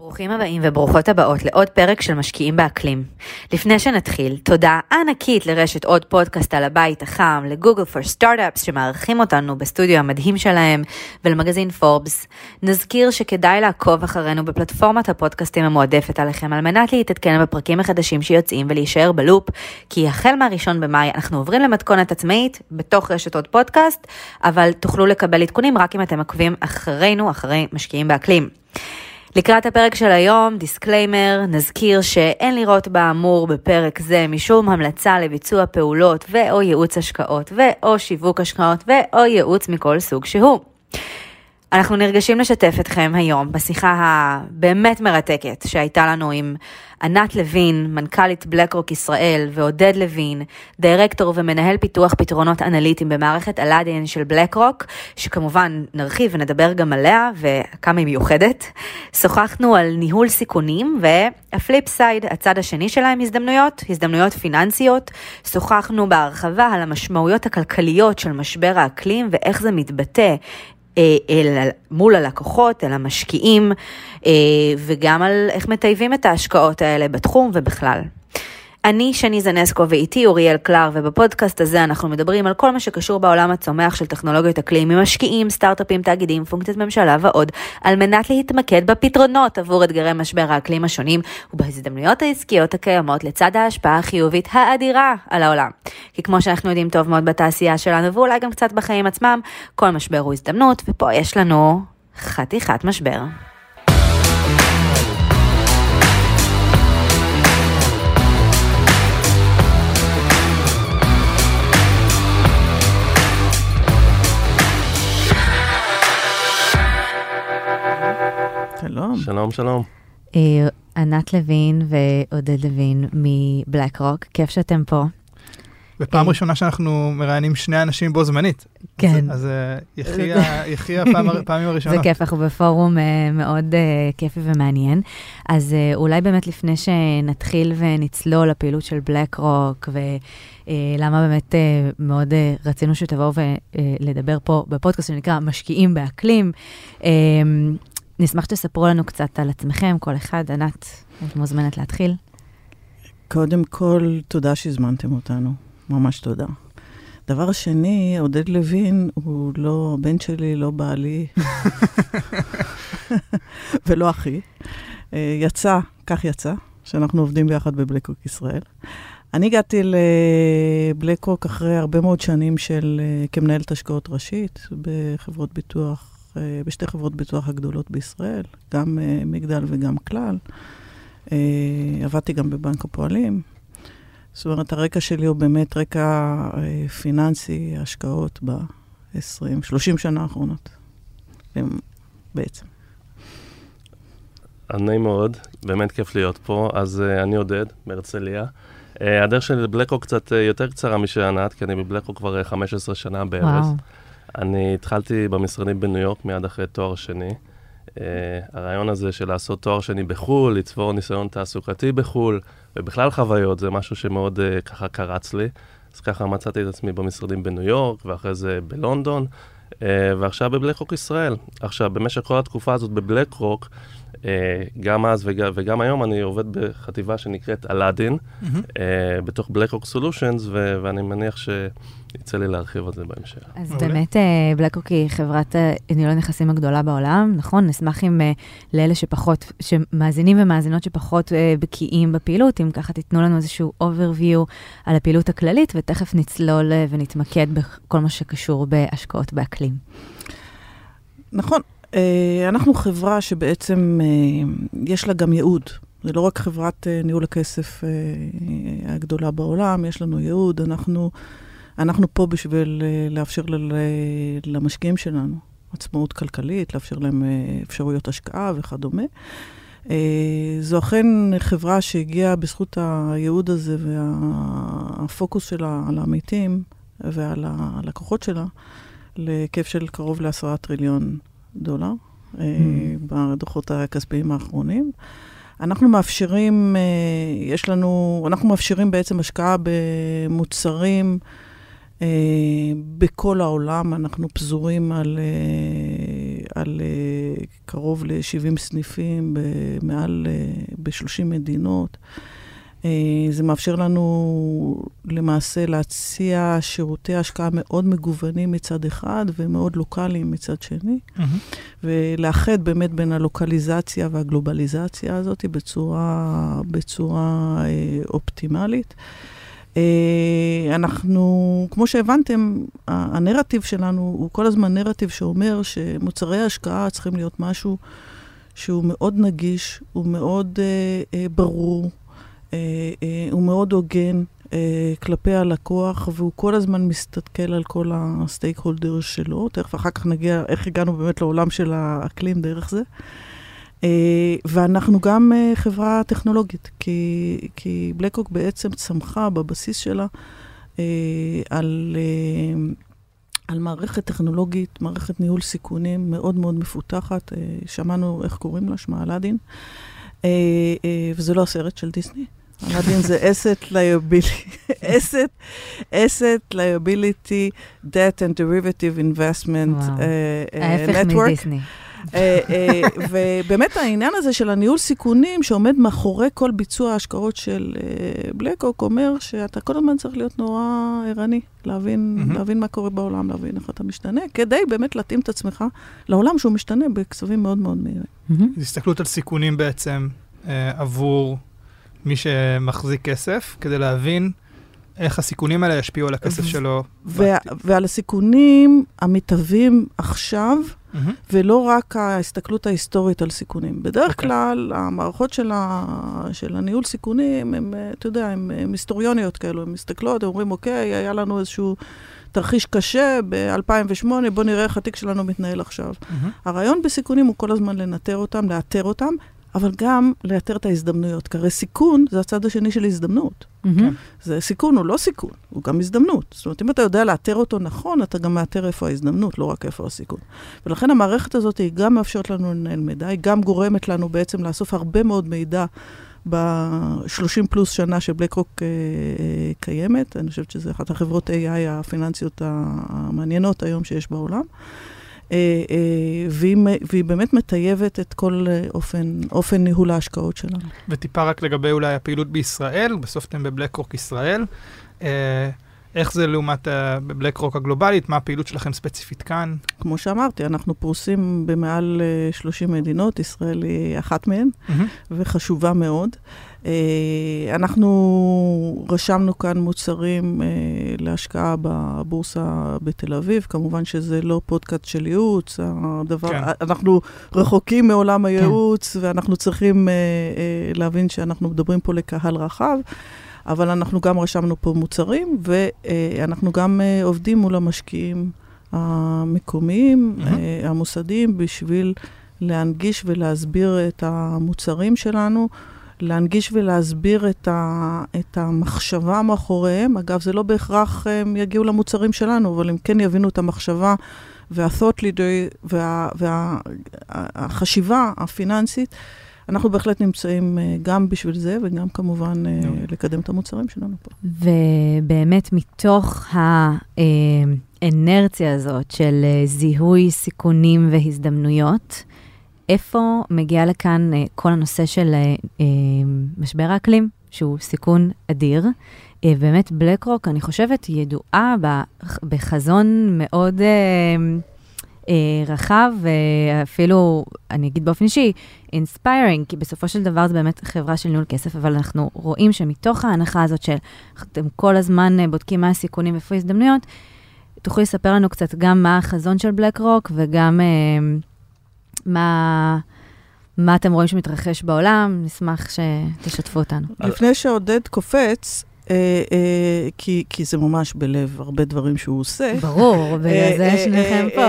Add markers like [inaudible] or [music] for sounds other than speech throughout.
ברוכים הבאים וברוכות הבאות לעוד פרק של משקיעים באקלים. לפני שנתחיל, תודה ענקית לרשת עוד פודקאסט על הבית החם, לגוגל פור סטארט-אפס שמארחים אותנו בסטודיו המדהים שלהם, ולמגזין פורבס. נזכיר שכדאי לעקוב אחרינו בפלטפורמת הפודקאסטים המועדפת עליכם על מנת להתעדכן בפרקים החדשים שיוצאים ולהישאר בלופ, כי החל מהראשון במאי אנחנו עוברים למתכונת עצמאית בתוך רשת עוד פודקאסט, אבל תוכלו לקבל עדכונים רק אם אתם עוקבים אחרינו, אחרי משקיעים באקלים. לקראת הפרק של היום, disclaimer, נזכיר שאין לראות באמור בפרק זה משום המלצה לביצוע פעולות ו/או ייעוץ השקעות ו/או שיווק השקעות ו/או ייעוץ מכל סוג שהוא. אנחנו נרגשים לשתף אתכם היום בשיחה הבאמת מרתקת שהייתה לנו עם ענת לוין, מנכ"לית בלקרוק ישראל, ועודד לוין, דירקטור ומנהל פיתוח פתרונות אנליטיים במערכת אלאדין של בלקרוק, שכמובן נרחיב ונדבר גם עליה וכמה היא מיוחדת. שוחחנו על ניהול סיכונים והפליפ סייד, הצד השני שלהם הזדמנויות, הזדמנויות פיננסיות. שוחחנו בהרחבה על המשמעויות הכלכליות של משבר האקלים ואיך זה מתבטא אל, מול הלקוחות, אל המשקיעים, אה, וגם על איך מטייבים את ההשקעות האלה בתחום ובכלל. אני שני זנסקו ואיתי אוריאל קלר, ובפודקאסט הזה אנחנו מדברים על כל מה שקשור בעולם הצומח של טכנולוגיות אקלים, ממשקיעים, סטארט-אפים, תאגידים, פונקציות ממשלה ועוד, על מנת להתמקד בפתרונות עבור אתגרי משבר האקלים השונים ובהזדמנויות העסקיות הקיימות לצד ההשפעה החיובית האדירה על העולם. כי כמו שאנחנו יודעים טוב מאוד בתעשייה שלנו, ואולי גם קצת בחיים עצמם, כל משבר הוא הזדמנות, ופה יש לנו חתיכת משבר. שלום. שלום, שלום. אה, ענת לוין ועודד לוין מבלק רוק, כיף שאתם פה. ופעם אה. ראשונה שאנחנו מראיינים שני אנשים בו זמנית. כן. אז יחי הפעמים הראשונות. זה כיף, אנחנו בפורום אה, מאוד כיפי ומעניין. אז אולי באמת לפני שנתחיל ונצלול לפעילות של בלק רוק, ולמה באמת מאוד רצינו שתבואו ולדבר פה בפודקאסט שנקרא משקיעים באקלים. נשמח שתספרו לנו קצת על עצמכם, כל אחד. ענת, את מוזמנת להתחיל. קודם כל, תודה שהזמנתם אותנו. ממש תודה. דבר שני, עודד לוין הוא לא בן שלי, לא בעלי, [laughs] ולא אחי. אה, יצא, כך יצא, שאנחנו עובדים ביחד בבלקרוק ישראל. אני הגעתי לבלקרוק אחרי הרבה מאוד שנים של, אה, כמנהלת השקעות ראשית בחברות ביטוח בשתי חברות ביטוח הגדולות בישראל, גם אה, מגדל וגם כלל. אה, עבדתי גם בבנק הפועלים. זאת אומרת, הרקע שלי הוא באמת רקע פיננסי, השקעות ב-20, 30 שנה האחרונות, בעצם. נעים מאוד, באמת כיף להיות פה. אז uh, אני עודד, מהרצליה. Uh, הדרך שלי לבלקו קצת uh, יותר קצרה משל ענת, כי אני בבלקו כבר uh, 15 שנה בערך. וואו. אני התחלתי במשרדים בניו יורק מיד אחרי תואר שני. Uh, הרעיון הזה של לעשות תואר שני בחו"ל, לצבור ניסיון תעסוקתי בחו"ל, ובכלל חוויות, זה משהו שמאוד uh, ככה קרץ לי. אז ככה מצאתי את עצמי במשרדים בניו יורק, ואחרי זה בלונדון, uh, ועכשיו בבלקרוק ישראל. עכשיו, במשך כל התקופה הזאת בבלקרוק, Uh, גם אז וגם, וגם היום אני עובד בחטיבה שנקראת אלאדין, mm-hmm. uh, בתוך BlackRock Solutions, ו- ואני מניח ש... יצא לי להרחיב על זה בהמשך. אז באמת, בלקרוק היא חברת ניהול הנכסים הגדולה בעולם, נכון? נשמח אם לאלה שפחות, שמאזינים ומאזינות שפחות בקיאים בפעילות, אם ככה תיתנו לנו איזשהו overview על הפעילות הכללית, ותכף נצלול ונתמקד בכל מה שקשור בהשקעות באקלים. נכון. אנחנו חברה שבעצם יש לה גם ייעוד. זה לא רק חברת ניהול הכסף הגדולה בעולם, יש לנו ייעוד. אנחנו... אנחנו פה בשביל אה, לאפשר למשקיעים שלנו עצמאות כלכלית, לאפשר להם אה, אפשרויות השקעה וכדומה. אה, זו אכן חברה שהגיעה בזכות הייעוד הזה והפוקוס שלה על העמיתים ועל הלקוחות שלה להיקף של קרוב לעשרה טריליון דולר mm. בדוחות הכספיים האחרונים. אנחנו מאפשרים, יש לנו, אנחנו מאפשרים בעצם השקעה במוצרים אה, בכל העולם אנחנו פזורים על על קרוב ל-70 סניפים במעל, ב-30 מדינות. זה מאפשר לנו למעשה להציע שירותי השקעה מאוד מגוונים מצד אחד ומאוד לוקאליים מצד שני, mm-hmm. ולאחד באמת בין הלוקליזציה והגלובליזציה הזאת בצורה, בצורה אה, אופטימלית. אה, אנחנו, כמו שהבנתם, הנרטיב שלנו הוא כל הזמן נרטיב שאומר שמוצרי השקעה צריכים להיות משהו שהוא מאוד נגיש, הוא מאוד אה, אה, ברור, אה, אה, הוא מאוד הוגן אה, כלפי הלקוח, והוא כל הזמן מסתכל על כל הסטייק הולדר שלו. תכף אחר כך נגיע איך הגענו באמת לעולם של האקלים דרך זה. אה, ואנחנו גם אה, חברה טכנולוגית, כי, כי בלקוק בעצם צמחה בבסיס שלה אה, על... על מערכת טכנולוגית, מערכת ניהול סיכונים מאוד מאוד מפותחת. שמענו איך קוראים לה, שמה אלאדין. וזה לא הסרט של דיסני. [laughs] אלאדין זה asset liability, [laughs] asset, asset liability, debt and derivative investment uh, uh, ההפך מדיסני. אה, אה, ובאמת העניין הזה של הניהול סיכונים שעומד מאחורי כל ביצוע ההשקעות של אה, בלקוק, אומר שאתה כל הזמן צריך להיות נורא ערני, להבין, mm-hmm. להבין מה קורה בעולם, להבין איך אתה משתנה, כדי באמת להתאים את עצמך לעולם שהוא משתנה בקצבים מאוד מאוד מהירים. Mm-hmm. הסתכלות על סיכונים בעצם עבור מי שמחזיק כסף, כדי להבין איך הסיכונים האלה ישפיעו על הכסף שלו. ועל הסיכונים המתהווים עכשיו, mm-hmm. ולא רק ההסתכלות ההיסטורית על סיכונים. בדרך okay. אוקיי. כלל, המערכות של, ה... של הניהול סיכונים, הם, אתה יודע, הן היסטוריוניות כאלו, הן מסתכלות, הן אומרים, אוקיי, היה לנו איזשהו... תרחיש קשה ב-2008, בואו נראה איך התיק שלנו מתנהל עכשיו. Mm-hmm. הרעיון בסיכונים הוא כל הזמן לנטר אותם, לאתר אותם, אבל גם לאתר את ההזדמנויות. כי הרי סיכון זה הצד השני של הזדמנות. Mm-hmm. כן? זה סיכון הוא לא סיכון, הוא גם הזדמנות. זאת אומרת, אם אתה יודע לאתר אותו נכון, אתה גם מאתר איפה ההזדמנות, לא רק איפה הסיכון. ולכן המערכת הזאת היא גם מאפשרת לנו לנהל מידע, היא גם גורמת לנו בעצם לאסוף הרבה מאוד מידע. ב-30 פלוס שנה שבלקרוק אה, אה, קיימת, אני חושבת שזו אחת החברות AI הפיננסיות המעניינות היום שיש בעולם. אה, אה, והיא, והיא באמת מטייבת את כל אה, אופן, אופן ניהול ההשקעות שלנו. וטיפה רק לגבי אולי הפעילות בישראל, בסוף אתם בבלקרוק ישראל. איך זה לעומת בבלק רוק הגלובלית? מה הפעילות שלכם ספציפית כאן? כמו שאמרתי, אנחנו פרוסים במעל 30 מדינות, ישראל היא אחת מהן, mm-hmm. וחשובה מאוד. אנחנו רשמנו כאן מוצרים להשקעה בבורסה בתל אביב, כמובן שזה לא פודקאסט של ייעוץ, הדבר, כן. אנחנו רחוקים מעולם הייעוץ, כן. ואנחנו צריכים להבין שאנחנו מדברים פה לקהל רחב. אבל אנחנו גם רשמנו פה מוצרים, ואנחנו גם אה, עובדים מול המשקיעים המקומיים, mm-hmm. המוסדיים, בשביל להנגיש ולהסביר את המוצרים שלנו. להנגיש ולהסביר את, ה, את המחשבה מאחוריהם. אגב, זה לא בהכרח הם יגיעו למוצרים שלנו, אבל הם כן יבינו את המחשבה וה-thought leader והחשיבה וה, הפיננסית. אנחנו בהחלט נמצאים אה, גם בשביל זה, וגם כמובן אה, לקדם את המוצרים שלנו פה. ובאמת, מתוך האנרציה הזאת של אה, זיהוי סיכונים והזדמנויות, איפה מגיע לכאן כל הנושא של משבר האקלים, שהוא סיכון אדיר? באמת, בלקרוק, אני חושבת, ידועה בחזון מאוד... אה, רחב, ואפילו, אני אגיד באופן אישי, inspiring, כי בסופו של דבר זה באמת חברה של ניהול כסף, אבל אנחנו רואים שמתוך ההנחה הזאת של אתם כל הזמן אה, בודקים מה הסיכונים ואיפה ההזדמנויות, תוכלי לספר לנו קצת גם מה החזון של בלק רוק וגם אה, מה... מה אתם רואים שמתרחש בעולם, נשמח שתשתפו אותנו. לפני שעודד קופץ, אה, אה, כי, כי זה ממש בלב הרבה דברים שהוא עושה. ברור, בגלל זה אה, שניכם פה.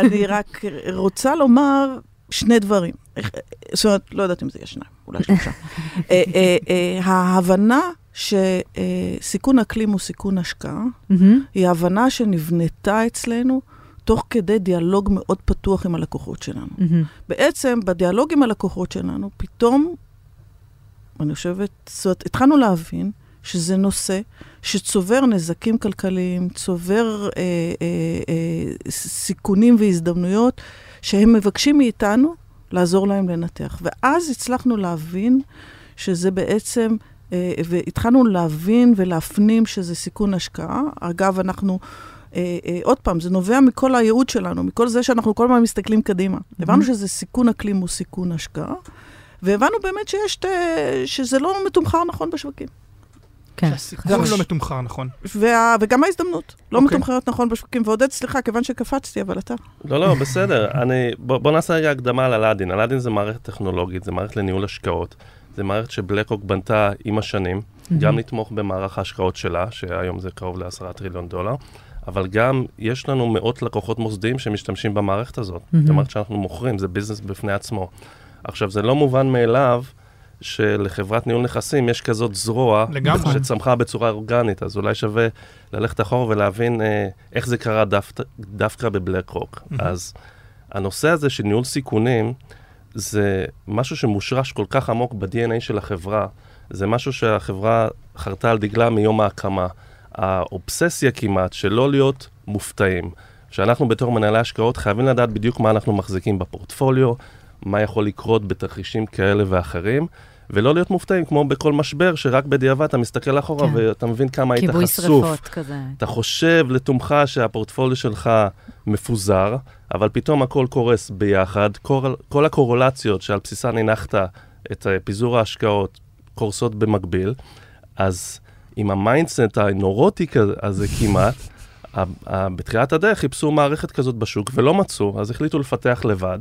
אני רק רוצה לומר שני דברים. זאת אומרת, לא יודעת אם זה יהיה שניים, אולי שלושה. [laughs] ההבנה שסיכון אקלים הוא סיכון השקעה, היא הבנה שנבנתה אצלנו תוך כדי דיאלוג מאוד פתוח עם הלקוחות שלנו. בעצם, בדיאלוג עם הלקוחות שלנו, פתאום, אני חושבת, זאת אומרת, התחלנו להבין שזה נושא שצובר נזקים כלכליים, צובר אה, אה, אה, סיכונים והזדמנויות שהם מבקשים מאיתנו לעזור להם לנתח. ואז הצלחנו להבין שזה בעצם, אה, והתחלנו להבין ולהפנים שזה סיכון השקעה. אגב, אנחנו... אה, אה, עוד פעם, זה נובע מכל הייעוד שלנו, מכל זה שאנחנו כל הזמן מסתכלים קדימה. Mm-hmm. הבנו שזה סיכון אקלים הוא סיכון השקעה, והבנו באמת שיש, ת, שזה לא מתומחר נכון בשווקים. כן. שהסיכון לא מתומחר נכון. וה, וגם ההזדמנות לא okay. אוקיי. מתומחרת נכון בשווקים. ועודד, סליחה, כיוון שקפצתי, אבל אתה. לא, לא, בסדר. [laughs] אני, בוא, בוא נעשה רגע הקדמה על אלאדין. אלאדין זה מערכת טכנולוגית, זה מערכת לניהול השקעות. זה מערכת שבלקרוק בנתה עם השנים, mm-hmm. גם לתמוך במערך ההשקעות שלה, שהיום זה קרוב ל-10 טריליון דולר, אבל גם יש לנו מאות לקוחות מוסדיים שמשתמשים במערכת הזאת. Mm-hmm. זאת אומרת שאנחנו מוכרים, זה ביזנס בפני עצמו. עכשיו, זה לא מובן מאליו שלחברת ניהול נכסים יש כזאת זרוע, לגמרי. שצמחה בצורה אורגנית, אז אולי שווה ללכת אחורה ולהבין אה, איך זה קרה דו, דווקא בבלק רוק. Mm-hmm. אז הנושא הזה של ניהול סיכונים, זה משהו שמושרש כל כך עמוק ב-DNA של החברה, זה משהו שהחברה חרתה על דגלה מיום ההקמה. האובססיה כמעט של לא להיות מופתעים. שאנחנו בתור מנהלי השקעות חייבים לדעת בדיוק מה אנחנו מחזיקים בפורטפוליו, מה יכול לקרות בתרחישים כאלה ואחרים, ולא להיות מופתעים, כמו בכל משבר, שרק בדיעבד אתה מסתכל אחורה כן. ואתה מבין כמה היית חשוף. כיבוי שרפות כזה. אתה חושב לתומך שהפורטפוליו שלך מפוזר, אבל פתאום הכל קורס ביחד, כל, כל הקורולציות שעל בסיסן הנחת את פיזור ההשקעות קורסות במקביל, אז עם ה mindset הנורוטי הזה כמעט, בתחילת הדרך חיפשו מערכת כזאת בשוק ולא מצאו, אז החליטו לפתח לבד.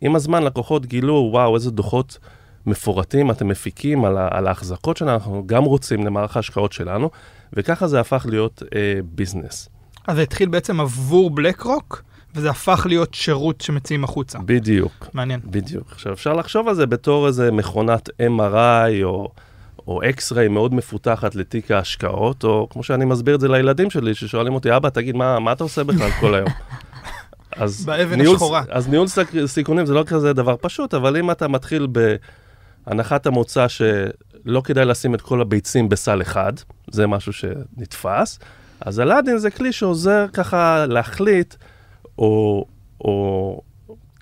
עם הזמן לקוחות גילו, וואו, איזה דוחות מפורטים אתם מפיקים על, על ההחזקות שאנחנו גם רוצים למערך ההשקעות שלנו, וככה זה הפך להיות אה, business. אז זה התחיל בעצם עבור בלק רוק, וזה הפך להיות שירות שמציעים החוצה. בדיוק. מעניין. בדיוק. עכשיו, אפשר לחשוב על זה בתור איזה מכונת MRI, או... או אקס-ריי מאוד מפותחת לתיק ההשקעות, או כמו שאני מסביר את זה לילדים שלי, ששואלים אותי, אבא, תגיד, מה, מה אתה עושה בכלל כל היום? [laughs] אז באבן ניהול, השחורה. אז ניהול סיכונים זה לא כזה דבר פשוט, אבל אם אתה מתחיל בהנחת המוצא שלא כדאי לשים את כל הביצים בסל אחד, זה משהו שנתפס, אז אלאדין זה כלי שעוזר ככה להחליט, או, או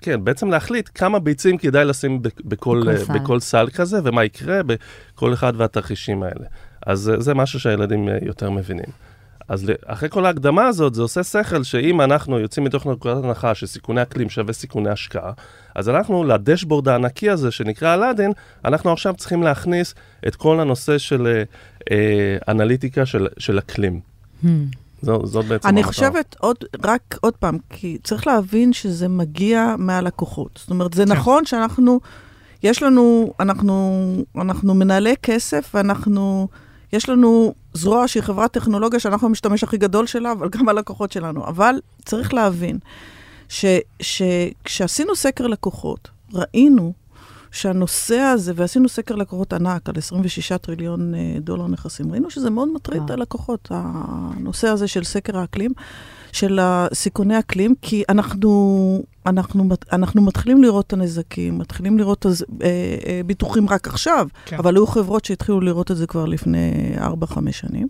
כן, בעצם להחליט כמה ביצים כדאי לשים בכל, בכל, סל. בכל סל כזה, ומה יקרה בכל אחד והתרחישים האלה. אז זה משהו שהילדים אה, יותר מבינים. אז אחרי כל ההקדמה הזאת, זה עושה שכל שאם אנחנו יוצאים מתוך נקודת הנחה שסיכוני אקלים שווה סיכוני השקעה, אז אנחנו לדשבורד הענקי הזה שנקרא אלאדין, אנחנו עכשיו צריכים להכניס את כל הנושא של אה, אה אנליטיקה של, של אקלים. Hmm. זו, זאת בעצם אני המטרה. חושבת, עוד, רק עוד פעם, כי צריך להבין שזה מגיע מהלקוחות. זאת אומרת, זה כן. נכון שאנחנו, יש לנו, אנחנו, אנחנו מנהלי כסף, ואנחנו, יש לנו זרוע שהיא חברת טכנולוגיה שאנחנו המשתמש הכי גדול שלה, אבל גם הלקוחות שלנו. אבל צריך להבין שכשעשינו סקר לקוחות, ראינו שהנושא הזה, ועשינו סקר לקוחות ענק על 26 טריליון אה, דולר נכסים, ראינו שזה מאוד מטריד את הלקוחות, הנושא הזה של סקר האקלים, של סיכוני אקלים, כי אנחנו, אנחנו, אנחנו מתחילים לראות את הנזקים, מתחילים לראות אז, אה, אה, ביטוחים רק עכשיו, כן. אבל היו חברות שהתחילו לראות את זה כבר לפני 4-5 שנים,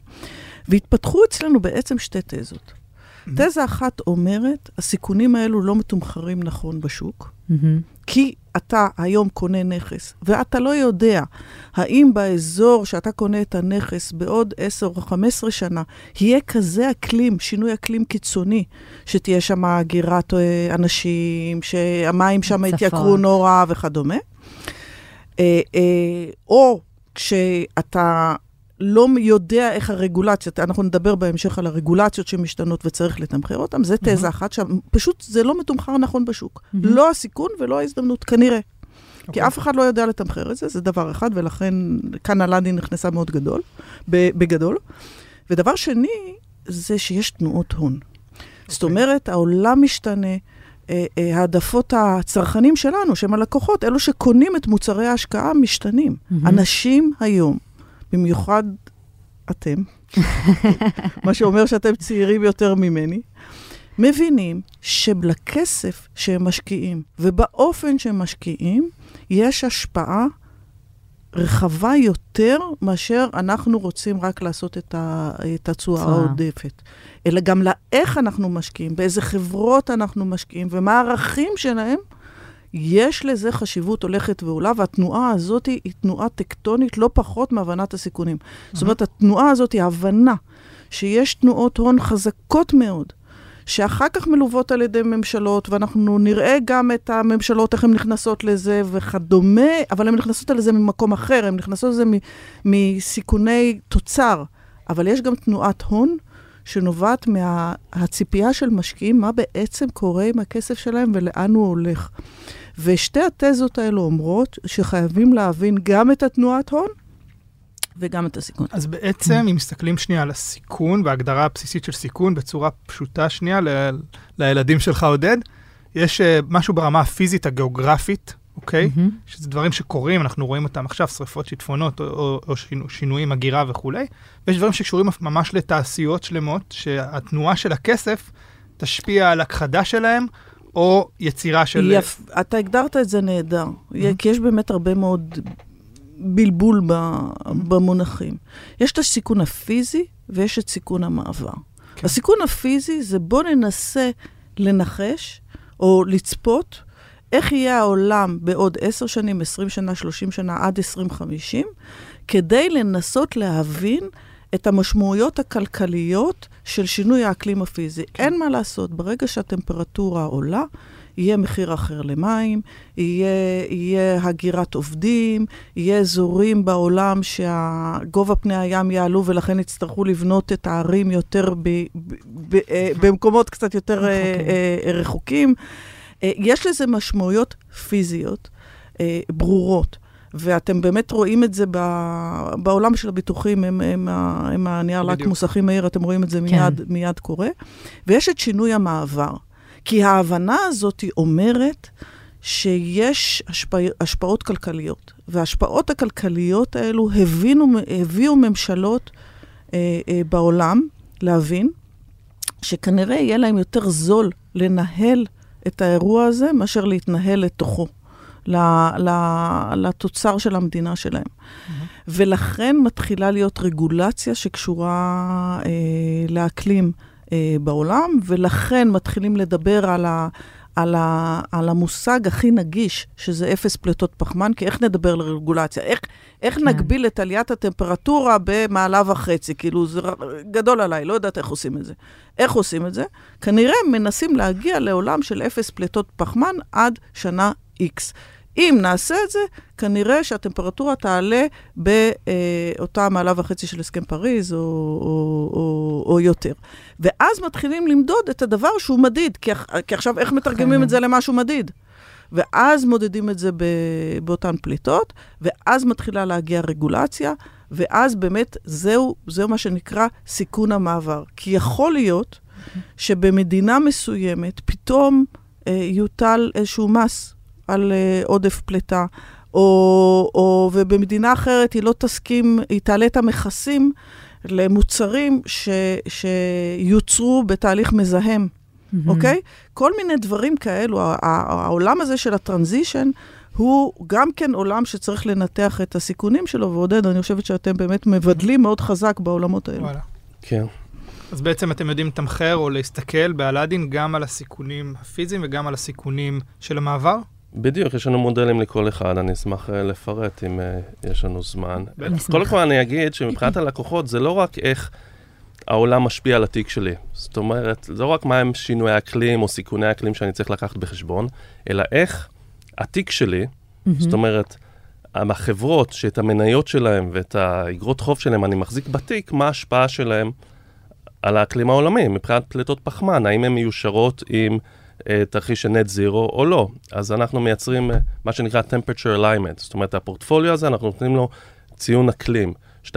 והתפתחו אצלנו בעצם שתי תזות. Mm-hmm. תזה אחת אומרת, הסיכונים האלו לא מתומחרים נכון בשוק, mm-hmm. כי אתה היום קונה נכס, ואתה לא יודע האם באזור שאתה קונה את הנכס בעוד 10 או 15 שנה, יהיה כזה אקלים, שינוי אקלים קיצוני, שתהיה שם הגירת אה, אנשים, שהמים שם יתייקרו נורא וכדומה. אה, אה, או כשאתה לא יודע איך הרגולציות, אנחנו נדבר בהמשך על הרגולציות שמשתנות וצריך לתמחר אותן, זה תזה mm-hmm. אחת שפשוט זה לא מתומחר נכון בשוק. Mm-hmm. לא הסיכון ולא ההזדמנות, כנראה. Okay. כי אוקיי. אף אחד לא יודע לתמחר את זה, זה דבר אחד, ולכן כאן אלאדי נכנסה מאוד גדול, בגדול. ודבר שני, זה שיש תנועות הון. Okay. זאת אוקיי. אומרת, העולם משתנה. אה, אה, העדפות הצרכנים שלנו, שהם הלקוחות, אלו שקונים את מוצרי ההשקעה, משתנים. Mm-hmm. אנשים היום במיוחד אתם, מה שאומר שאתם צעירים יותר ממני, מבינים שלכסף שהם משקיעים ובאופן שהם משקיעים, יש השפעה רחבה יותר מאשר אנחנו רוצים רק לעשות את התשואה העודפת. אלא גם לאיך אנחנו משקיעים, באיזה חברות אנחנו משקיעים ומה הערכים שלהם. יש לזה חשיבות הולכת ועולה, והתנועה הזאת היא תנועה טקטונית לא פחות מהבנת הסיכונים. Mm-hmm. זאת אומרת, התנועה הזאת היא הבנה שיש תנועות הון חזקות מאוד, שאחר כך מלוות על ידי ממשלות, ואנחנו נראה גם את הממשלות, איך הן נכנסות לזה וכדומה, אבל הן נכנסות לזה ממקום אחר, הן נכנסות לזה מסיכוני תוצר. אבל יש גם תנועת הון שנובעת מהציפייה של משקיעים, מה בעצם קורה עם הכסף שלהם ולאן הוא הולך. ושתי התזות האלו אומרות שחייבים להבין גם את התנועת הון וגם את הסיכון. אז בעצם, אם מסתכלים שנייה על הסיכון וההגדרה הבסיסית של סיכון בצורה פשוטה שנייה ל- לילדים שלך, עודד, יש uh, משהו ברמה הפיזית הגיאוגרפית, אוקיי? Mm-hmm. שזה דברים שקורים, אנחנו רואים אותם עכשיו, שריפות שיטפונות או, או, או שינו, שינויים, הגירה וכולי, ויש דברים שקשורים ממש לתעשיות שלמות, שהתנועה של הכסף תשפיע על הכחדה שלהם, או יצירה של... יפ... אתה הגדרת את זה נהדר, mm-hmm. כי יש באמת הרבה מאוד בלבול ב... במונחים. יש את הסיכון הפיזי ויש את סיכון המעבר. כן. הסיכון הפיזי זה בוא ננסה לנחש או לצפות איך יהיה העולם בעוד 10 שנים, 20 שנה, 30 שנה, עד 2050, כדי לנסות להבין את המשמעויות הכלכליות של שינוי האקלים הפיזי. כן. אין מה לעשות, ברגע שהטמפרטורה עולה, יהיה מחיר אחר למים, יהיה, יהיה הגירת עובדים, יהיה אזורים בעולם שהגובה פני הים יעלו ולכן יצטרכו לבנות את הערים יותר ב, ב, ב, אה, במקומות קצת יותר רחוקים. אה, אה, רחוקים. יש לזה משמעויות פיזיות ברורות. ואתם באמת רואים את זה ב, בעולם של הביטוחים, הם, הם, הם הנייר לקמוס הכי מהיר, אתם רואים את זה מיד, כן. מיד קורה. ויש את שינוי המעבר. כי ההבנה הזאת אומרת שיש השפע, השפעות כלכליות, וההשפעות הכלכליות האלו הבינו, הביאו ממשלות אה, אה, בעולם להבין שכנראה יהיה להם יותר זול לנהל את האירוע הזה מאשר להתנהל לתוכו. לתוצר של המדינה שלהם. Mm-hmm. ולכן מתחילה להיות רגולציה שקשורה אה, לאקלים אה, בעולם, ולכן מתחילים לדבר על, ה, על, ה, על המושג הכי נגיש, שזה אפס פליטות פחמן, כי איך נדבר לרגולציה? איך, איך כן. נגביל את עליית הטמפרטורה במעלה וחצי? כאילו, זה גדול עליי, לא יודעת איך עושים את זה. איך עושים את זה? כנראה מנסים להגיע לעולם של אפס פליטות פחמן עד שנה X. אם נעשה את זה, כנראה שהטמפרטורה תעלה באותה מעלה וחצי של הסכם פריז, או, או, או, או יותר. ואז מתחילים למדוד את הדבר שהוא מדיד, כי, כי עכשיו איך מתרגמים את זה למשהו מדיד? ואז מודדים את זה באותן פליטות, ואז מתחילה להגיע רגולציה, ואז באמת זהו, זהו מה שנקרא סיכון המעבר. כי יכול להיות שבמדינה מסוימת פתאום אה, יוטל איזשהו מס על uh, עודף פליטה, או, או, ובמדינה אחרת היא לא תסכים, היא תעלה את המכסים למוצרים ש, שיוצרו בתהליך מזהם, mm-hmm. אוקיי? כל מיני דברים כאלו, העולם הזה של הטרנזישן, הוא גם כן עולם שצריך לנתח את הסיכונים שלו, ועודד, אני חושבת שאתם באמת מבדלים מאוד חזק בעולמות האלה. וואלה. כן. אז בעצם אתם יודעים לתמחר או להסתכל באלאדין גם על הסיכונים הפיזיים וגם על הסיכונים של המעבר? בדיוק, יש לנו מודלים לכל אחד, אני אשמח uh, לפרט אם uh, יש לנו זמן. קודם כל אני אגיד שמבחינת הלקוחות זה לא רק איך העולם משפיע על התיק שלי. זאת אומרת, זה לא רק מהם שינויי האקלים או סיכוני האקלים שאני צריך לקחת בחשבון, אלא איך התיק שלי, זאת אומרת, החברות שאת המניות שלהם ואת האגרות חוב שלהם אני מחזיק בתיק, מה ההשפעה שלהם על האקלים העולמי מבחינת פליטות פחמן, האם הן מיושרות עם... אה, תרחיש של נט זירו או לא. אז אנחנו מייצרים אה, מה שנקרא temperature alignment, זאת אומרת, הפורטפוליו הזה, אנחנו נותנים לו ציון אקלים. 2.3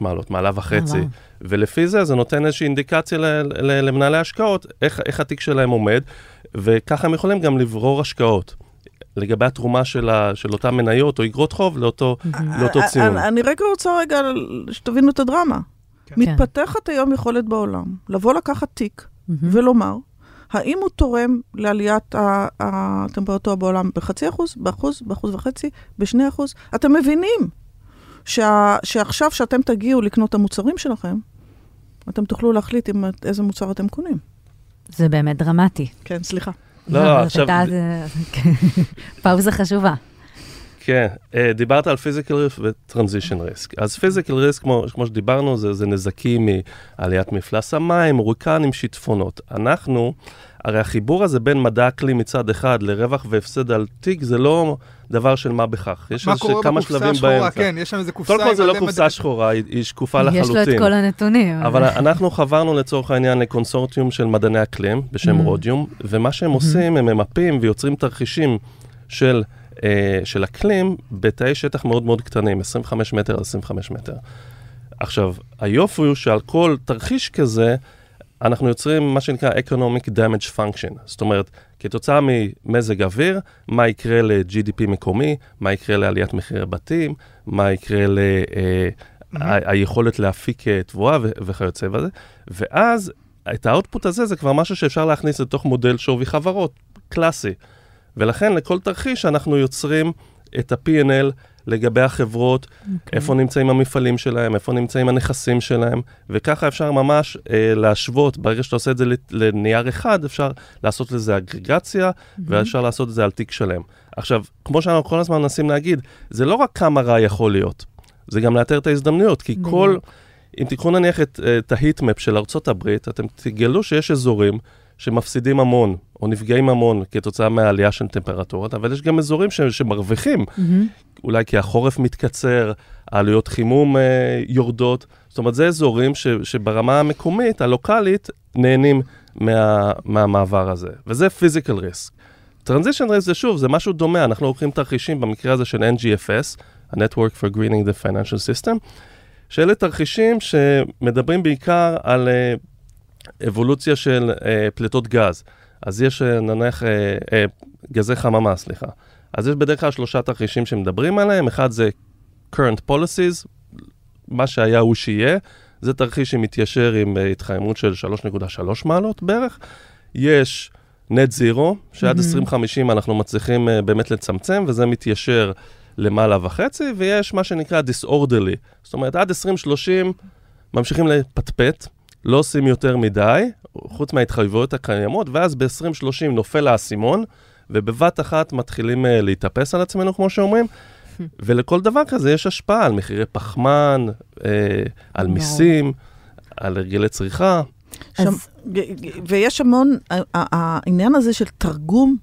מעלות, מעלה וחצי, ולפי זה זה נותן איזושהי אינדיקציה למנהלי השקעות, איך, איך התיק שלהם עומד, וככה הם יכולים גם לברור השקעות. לגבי התרומה של, ה, של אותן מניות או אגרות חוב לאותו, לאותו אה, ציון. אני, אני רגע רוצה רגע שתבינו את הדרמה. כן. מתפתחת היום יכולת בעולם לבוא לקחת תיק ולומר, האם הוא תורם לעליית הטמפרטורה בעולם בחצי אחוז, באחוז, באחוז וחצי, בשני אחוז? אתם מבינים שה, שעכשיו שאתם תגיעו לקנות את המוצרים שלכם, אתם תוכלו להחליט עם איזה מוצר אתם קונים. זה באמת דרמטי. כן, סליחה. לא, לא, עכשיו... [laughs] פאוזה חשובה. כן, אה, דיברת על פיזיקל ריסק וטרנזישן ריסק. אז פיזיקל ריסק, כמו, כמו שדיברנו, זה, זה נזקים מעליית מפלס המים, הוריקנים, שיטפונות. אנחנו, הרי החיבור הזה בין מדע אקלים מצד אחד לרווח והפסד על תיק, זה לא דבר של מה בכך. יש איזה כמה שלבים השחורה, באמצע. כן, יש שם איזה קופסה... קודם כל זה לא קופסה מדע... שחורה, היא, היא שקופה יש לחלוטין. יש לו את כל הנתונים. אבל אנחנו חברנו לצורך העניין לקונסורטיום של מדעני אקלים בשם mm-hmm. רודיום, ומה שהם mm-hmm. עושים, הם ממפים ויוצרים תרחישים של... אה, של אקלים בתאי שטח מאוד מאוד קטנים, 25 מטר על 25 מטר. עכשיו, היופי הוא שעל כל תרחיש כזה, אנחנו יוצרים מה שנקרא Economic Damage Function. זאת אומרת, כתוצאה ממזג אוויר, מה יקרה ל-GDP מקומי, מה יקרה לעליית מחירי בתים, מה יקרה ל... אה, ה- היכולת להפיק אה, תבואה וכיוצא בזה, ואז את האוטפוט הזה זה כבר משהו שאפשר להכניס לתוך מודל שווי חברות, קלאסי. ולכן לכל תרחיש אנחנו יוצרים את ה-P&L לגבי החברות, okay. אוקיי. איפה נמצאים המפעלים שלהם, איפה נמצאים הנכסים שלהם, וככה אפשר ממש אה, להשוות, ברגע שאתה עושה את זה לנייר אחד, אפשר לעשות לזה אגרגציה, mm-hmm. ואפשר לעשות את זה על תיק שלם. עכשיו, כמו שאנחנו כל הזמן מנסים להגיד, זה לא רק כמה רע יכול להיות, זה גם לאתר את ההזדמנויות, כי mm-hmm. כל, אם תיקחו נניח את, את ההיטמפ של ארה"ב, אתם תגלו שיש אזורים שמפסידים המון, או נפגעים המון כתוצאה מהעלייה של טמפרטורות, אבל יש גם אזורים ש, שמרוויחים, mm-hmm. אולי כי החורף מתקצר, העלויות חימום אה, יורדות, זאת אומרת, זה אזורים ש, שברמה המקומית, הלוקאלית, נהנים מה, מהמעבר הזה, וזה פיזיקל ריסק. טרנזישן ריסק זה שוב, זה משהו דומה, אנחנו לוקחים תרחישים במקרה הזה של NGFS, ה-Network for Greening the Financial System, שאלה תרחישים שמדברים בעיקר על... Uh, אבולוציה של אה, פליטות גז. אז יש אה, נניח אה, אה, גזי חממה, סליחה. אז יש בדרך כלל שלושה תרחישים שמדברים עליהם, אחד זה current policies, מה שהיה הוא שיהיה, זה תרחיש שמתיישר עם uh, התחממות של 3.3 מעלות בערך. יש net zero, שעד mm-hmm. 2050 אנחנו מצליחים uh, באמת לצמצם, וזה מתיישר למעלה וחצי, ויש מה שנקרא disorderly, זאת אומרת עד 2030 ממשיכים לפטפט, לא עושים יותר מדי, חוץ מההתחייבויות הקיימות, ואז ב-2030 נופל האסימון, ובבת אחת מתחילים uh, להתאפס על עצמנו, כמו שאומרים. [laughs] ולכל דבר כזה יש השפעה על מחירי פחמן, אה, על מיסים, על הרגלי צריכה. אז... ויש המון, העניין הזה של תרגום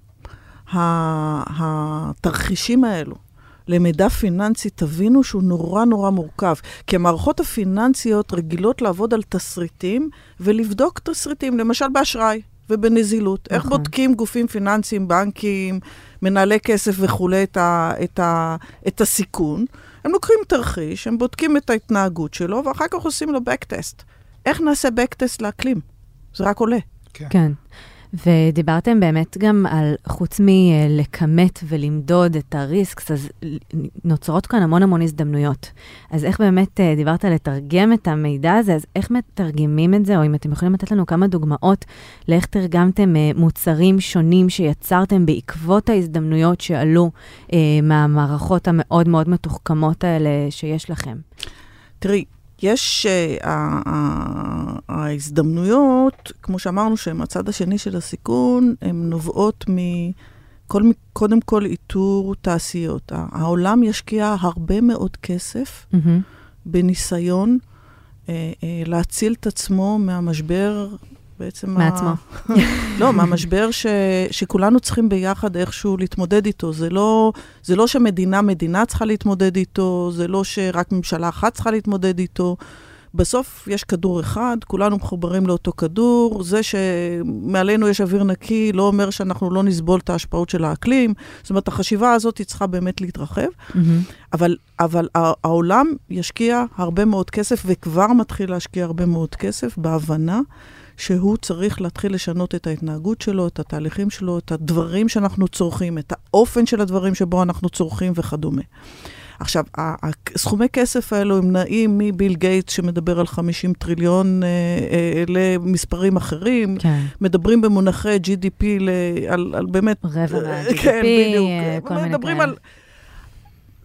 התרחישים האלו למידע פיננסי, תבינו שהוא נורא נורא מורכב. כי המערכות הפיננסיות רגילות לעבוד על תסריטים ולבדוק תסריטים, למשל באשראי ובנזילות. נכון. איך בודקים גופים פיננסיים, בנקים, מנהלי כסף וכולי, את, ה, את, ה, את הסיכון? הם לוקחים תרחיש, הם בודקים את ההתנהגות שלו, ואחר כך עושים לו backtest. איך נעשה backtest לאקלים? זה רק עולה. כן. כן. ודיברתם באמת גם על, חוץ מלכמת ולמדוד את הריסקס, אז נוצרות כאן המון המון הזדמנויות. אז איך באמת אה, דיברת לתרגם את המידע הזה, אז איך מתרגמים את זה, או אם אתם יכולים לתת לנו כמה דוגמאות לאיך תרגמתם אה, מוצרים שונים שיצרתם בעקבות ההזדמנויות שעלו אה, מהמערכות המאוד מאוד מתוחכמות האלה שיש לכם? תראי, יש uh, ההזדמנויות, כמו שאמרנו, שהן הצד השני של הסיכון, הן נובעות מקודם כל איתור תעשיות. העולם ישקיע הרבה מאוד כסף mm-hmm. בניסיון uh, uh, להציל את עצמו מהמשבר בעצם... מעצמו. ה... [laughs] לא, מהמשבר ש... שכולנו צריכים ביחד איכשהו להתמודד איתו. זה לא, זה לא שמדינה, מדינה צריכה להתמודד איתו, זה לא שרק ממשלה אחת צריכה להתמודד איתו. בסוף יש כדור אחד, כולנו מחוברים לאותו כדור. זה שמעלינו יש אוויר נקי לא אומר שאנחנו לא נסבול את ההשפעות של האקלים. זאת אומרת, החשיבה הזאת היא צריכה באמת להתרחב. Mm-hmm. אבל, אבל העולם ישקיע הרבה מאוד כסף, וכבר מתחיל להשקיע הרבה מאוד כסף בהבנה שהוא צריך להתחיל לשנות את ההתנהגות שלו, את התהליכים שלו, את הדברים שאנחנו צורכים, את האופן של הדברים שבו אנחנו צורכים וכדומה. עכשיו, סכומי כסף האלו הם נעים מביל גייטס שמדבר על 50 טריליון אה, אה, למספרים אחרים, כן. מדברים במונחי GDP ל, על, על באמת... רבע מה-GDP, כן, בדיוק. כל מיני מדברים על...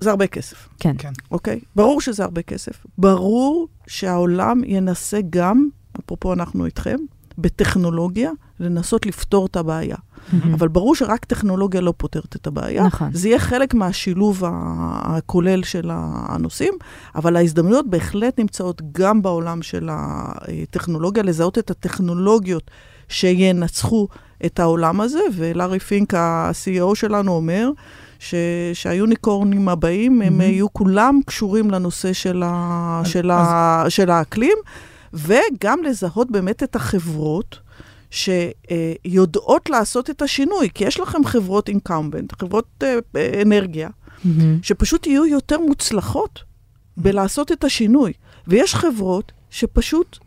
זה הרבה כסף. כן. כן. אוקיי? ברור שזה הרבה כסף. ברור שהעולם ינסה גם, אפרופו אנחנו איתכם, בטכנולוגיה, לנסות לפתור את הבעיה. Mm-hmm. אבל ברור שרק טכנולוגיה לא פותרת את הבעיה. נכון. זה יהיה חלק מהשילוב הכולל של הנושאים, אבל ההזדמנויות בהחלט נמצאות גם בעולם של הטכנולוגיה, לזהות את הטכנולוגיות שינצחו את העולם הזה, ולארי פינק, ה-CEO שלנו, אומר, ש, שהיוניקורנים הבאים, mm-hmm. הם יהיו כולם קשורים לנושא של, ה, של, אז... ה, של האקלים, וגם לזהות באמת את החברות. שיודעות לעשות את השינוי, כי יש לכם חברות אינקאומבנט, חברות uh, אנרגיה, mm-hmm. שפשוט יהיו יותר מוצלחות בלעשות את השינוי. ויש חברות שפשוט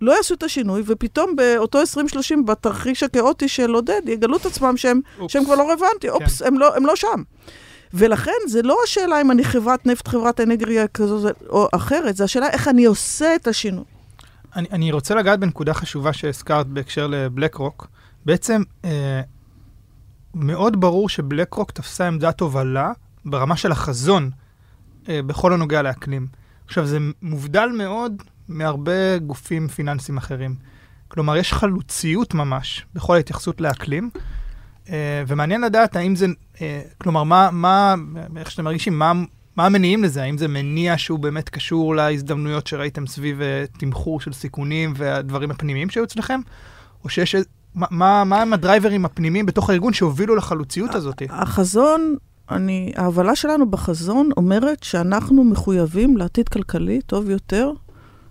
לא יעשו את השינוי, ופתאום באותו 2030, בתרחיש הכאוטי של עודד, יגלו את עצמם שהם, שהם כבר לא רלוונטיים. כן. אופס, הם לא, הם לא שם. ולכן זה לא השאלה אם אני חברת נפט, חברת אנרגיה כזו או אחרת, זה השאלה איך אני עושה את השינוי. אני, אני רוצה לגעת בנקודה חשובה שהזכרת בהקשר לבלק רוק. בעצם אה, מאוד ברור שבלק רוק תפסה עמדת הובלה ברמה של החזון אה, בכל הנוגע לאקלים. עכשיו, זה מובדל מאוד מהרבה גופים פיננסיים אחרים. כלומר, יש חלוציות ממש בכל ההתייחסות לאקלים, אה, ומעניין לדעת האם זה, אה, כלומר, מה, מה, איך שאתם מרגישים, מה, מה המניעים לזה? האם זה מניע שהוא באמת קשור להזדמנויות שראיתם סביב uh, תמחור של סיכונים והדברים הפנימיים שהיו אצלכם? או שיש... מה, מה, מה הם הדרייברים הפנימיים בתוך הארגון שהובילו לחלוציות הזאת? החזון, אני, ההבלה שלנו בחזון אומרת שאנחנו מחויבים לעתיד כלכלי טוב יותר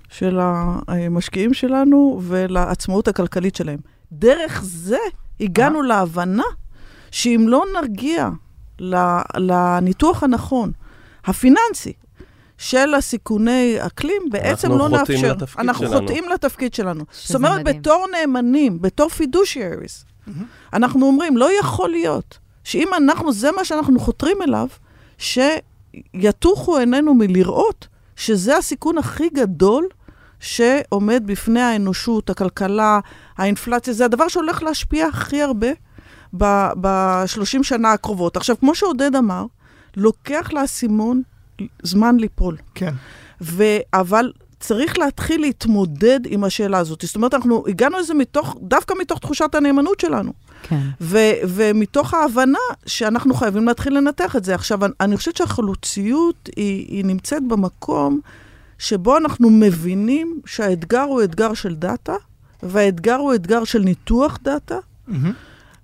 של המשקיעים שלנו ולעצמאות הכלכלית שלהם. דרך זה הגענו להבנה שאם לא נרגיע לניתוח הנכון, הפיננסי של הסיכוני אקלים, בעצם לא נאפשר. אנחנו שלנו. חוטאים לתפקיד שלנו. זאת אומרת, מדהים. בתור נאמנים, בתור פידושייריס, mm-hmm. אנחנו אומרים, לא יכול להיות שאם אנחנו, זה מה שאנחנו חותרים אליו, שיתוחו עינינו מלראות שזה הסיכון הכי גדול שעומד בפני האנושות, הכלכלה, האינפלציה, זה הדבר שהולך להשפיע הכי הרבה ב-30 שנה הקרובות. עכשיו, כמו שעודד אמר, לוקח לאסימון זמן ליפול. כן. ו... אבל צריך להתחיל להתמודד עם השאלה הזאת. זאת אומרת, אנחנו הגענו לזה מתוך, דווקא מתוך תחושת הנאמנות שלנו. כן. ו- ומתוך ההבנה שאנחנו חייבים להתחיל לנתח את זה. עכשיו, אני, אני חושבת שהחלוציות היא, היא נמצאת במקום שבו אנחנו מבינים שהאתגר הוא אתגר של דאטה, והאתגר הוא אתגר של ניתוח דאטה, mm-hmm.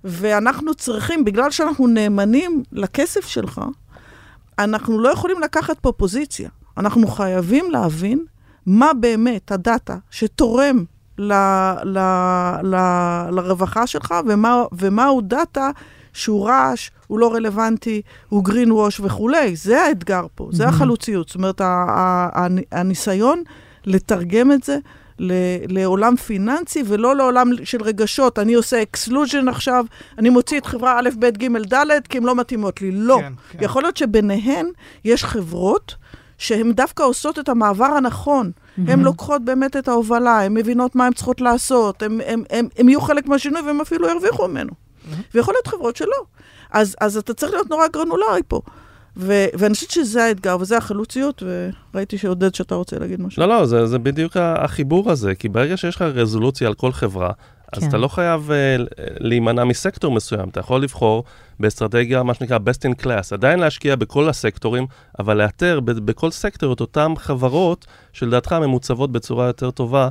ואנחנו צריכים, בגלל שאנחנו נאמנים לכסף שלך, אנחנו לא יכולים לקחת פה פוזיציה. אנחנו חייבים להבין מה באמת הדאטה שתורם ל, ל, ל, לרווחה שלך, ומה, ומהו דאטה שהוא רעש, הוא לא רלוונטי, הוא green wash וכולי. זה האתגר פה, זה החלוציות. זאת אומרת, הניסיון לתרגם את זה לעולם פיננסי ולא לעולם של רגשות. אני עושה exclusion עכשיו, אני מוציא את חברה א', ב', ג', ד', כי הן לא מתאימות לי. לא. כן, כן. יכול להיות שביניהן יש חברות שהן דווקא עושות את המעבר הנכון. Mm-hmm. הן לוקחות באמת את ההובלה, הן מבינות מה הן צריכות לעשות, הן יהיו חלק מהשינוי והן אפילו ירוויחו ממנו. Mm-hmm. ויכול להיות חברות שלא. אז, אז אתה צריך להיות נורא גרנולרי פה. ו- ואני חושבת שזה האתגר, וזה החלוציות, וראיתי שעודד שאתה רוצה להגיד משהו. לא, לא, זה, זה בדיוק החיבור הזה, כי ברגע שיש לך רזולוציה על כל חברה, אז כן. אתה לא חייב uh, להימנע מסקטור מסוים, אתה יכול לבחור באסטרטגיה, מה שנקרא best in class, עדיין להשקיע בכל הסקטורים, אבל לאתר ב- בכל סקטור את אותן חברות שלדעתך ממוצבות בצורה יותר טובה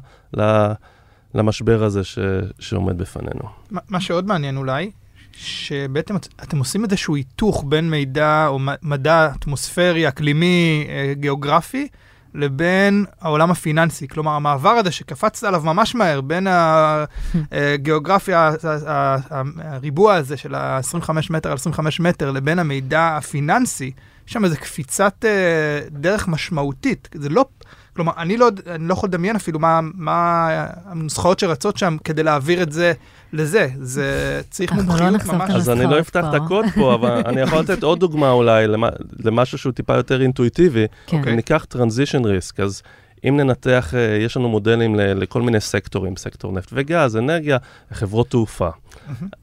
למשבר הזה ש- שעומד בפנינו. מה שעוד מעניין אולי, שבעצם אתם עושים איזשהו היתוך בין מידע או מדע אטמוספרי, אקלימי, אה, גיאוגרפי, לבין העולם הפיננסי. כלומר, המעבר הזה שקפצת עליו ממש מהר, בין הגיאוגרפיה, [laughs] אה, הריבוע הזה של ה-25 מטר על 25 מטר, לבין המידע הפיננסי, יש שם איזו קפיצת אה, דרך משמעותית. זה לא, כלומר, אני לא, אני לא יכול לדמיין אפילו מה, מה הנוסחאות שרצות שם כדי להעביר את זה לזה. זה צריך לא מומחיות נחשוף ממש. אז אני לא אפתח את הקוד פה, אבל אני יכול לתת עוד דוגמה אולי למ- למשהו שהוא טיפה יותר אינטואיטיבי. כן. אוקיי. אם ניקח transition risk, אז אם ננתח, אה, יש לנו מודלים ל- לכל מיני סקטורים, סקטור נפט וגז, אנרגיה, חברות תעופה.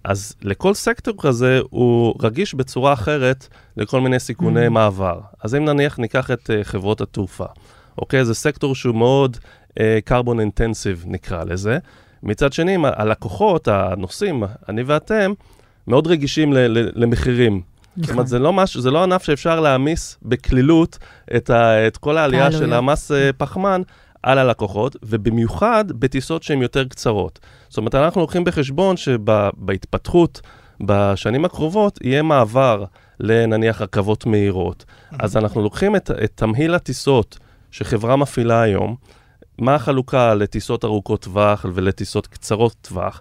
אז לכל סקטור כזה הוא רגיש בצורה אחרת לכל מיני סיכוני. מעבר. אז אם נניח ניקח את אה, חברות התעופה, אוקיי? זה סקטור שהוא מאוד אה, carbon intensive נקרא לזה. מצד שני, הלקוחות, הנוסעים, אני ואתם, מאוד רגישים למחירים. זאת נכון. אומרת, זה לא, מש, זה לא ענף שאפשר להעמיס בקלילות את, ה, את כל העלייה של. המס אה, פחמן על הלקוחות, ובמיוחד בטיסות שהן יותר קצרות. זאת אומרת, אנחנו לוקחים בחשבון שבהתפתחות בשנים הקרובות יהיה מעבר לנניח רכבות מהירות. אז אנחנו לוקחים את, את תמהיל הטיסות שחברה מפעילה היום, מה החלוקה לטיסות ארוכות טווח ולטיסות קצרות טווח.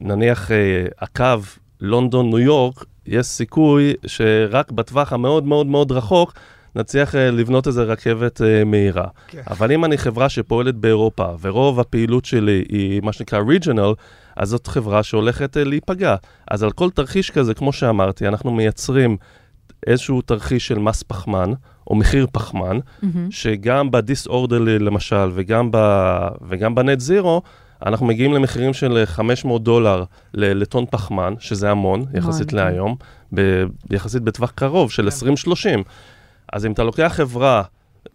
נניח אה, הקו לונדון-ניו יורק, יש סיכוי שרק בטווח המאוד מאוד מאוד רחוק נצליח אה, לבנות איזה רכבת אה, מהירה. כן. אבל אם אני חברה שפועלת באירופה, ורוב הפעילות שלי היא מה שנקרא regional, אז זאת חברה שהולכת אה, להיפגע. אז על כל תרחיש כזה, כמו שאמרתי, אנחנו מייצרים איזשהו תרחיש של מס פחמן, או מחיר פחמן, מהמם. שגם ב-disorderly למשל, וגם, ב, וגם בנט זירו, אנחנו מגיעים למחירים של 500 דולר ל- לטון פחמן, שזה המון, יחסית כן. להיום, ב- יחסית בטווח קרוב של כן. 20-30. אז אם אתה לוקח חברה,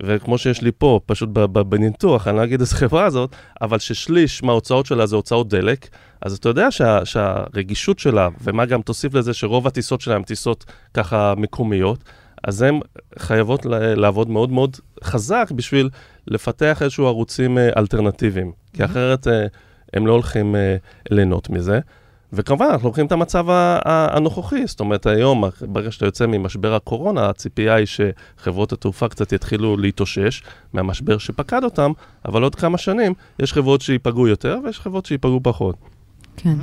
וכמו שיש לי פה, פשוט בניתוח, אני לא אגיד איזה חברה זאת, אבל ששליש מההוצאות שלה זה הוצאות דלק, אז אתה יודע שה, שהרגישות שלה, ומה גם תוסיף לזה שרוב הטיסות שלה הן טיסות ככה מקומיות, אז הן חייבות לעבוד מאוד מאוד חזק בשביל לפתח איזשהו ערוצים אה, אלטרנטיביים, כי אחרת אה, הם לא הולכים אה, ליהנות מזה. וכמובן, אנחנו לוקחים את המצב ה- ה- הנוכחי, זאת אומרת, היום, ברגע שאתה יוצא ממשבר הקורונה, הציפייה היא שחברות התעופה קצת יתחילו להתאושש מהמשבר שפקד אותם, אבל עוד כמה שנים יש חברות שייפגעו יותר ויש חברות שייפגעו פחות. כן.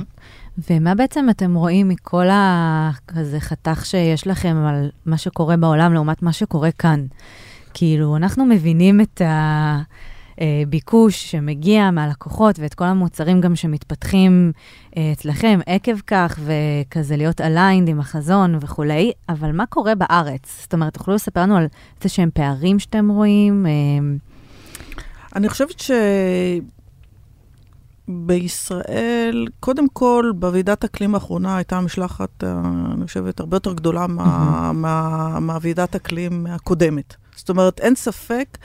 ומה בעצם אתם רואים מכל הכזה חתך שיש לכם על מה שקורה בעולם לעומת מה שקורה כאן? כאילו, אנחנו מבינים את הביקוש שמגיע מהלקוחות ואת כל המוצרים גם שמתפתחים אה, אצלכם עקב כך, וכזה להיות aligned עם החזון וכולי, אבל מה קורה בארץ? זאת אומרת, תוכלו לספר לנו על איזה שהם פערים שאתם רואים? אה, אני חושבת שבישראל, קודם כל, בוועידת אקלים האחרונה הייתה משלחת, אה, אני חושבת, הרבה יותר גדולה מה, מה, מהוועידת אקלים הקודמת. זאת אומרת, אין ספק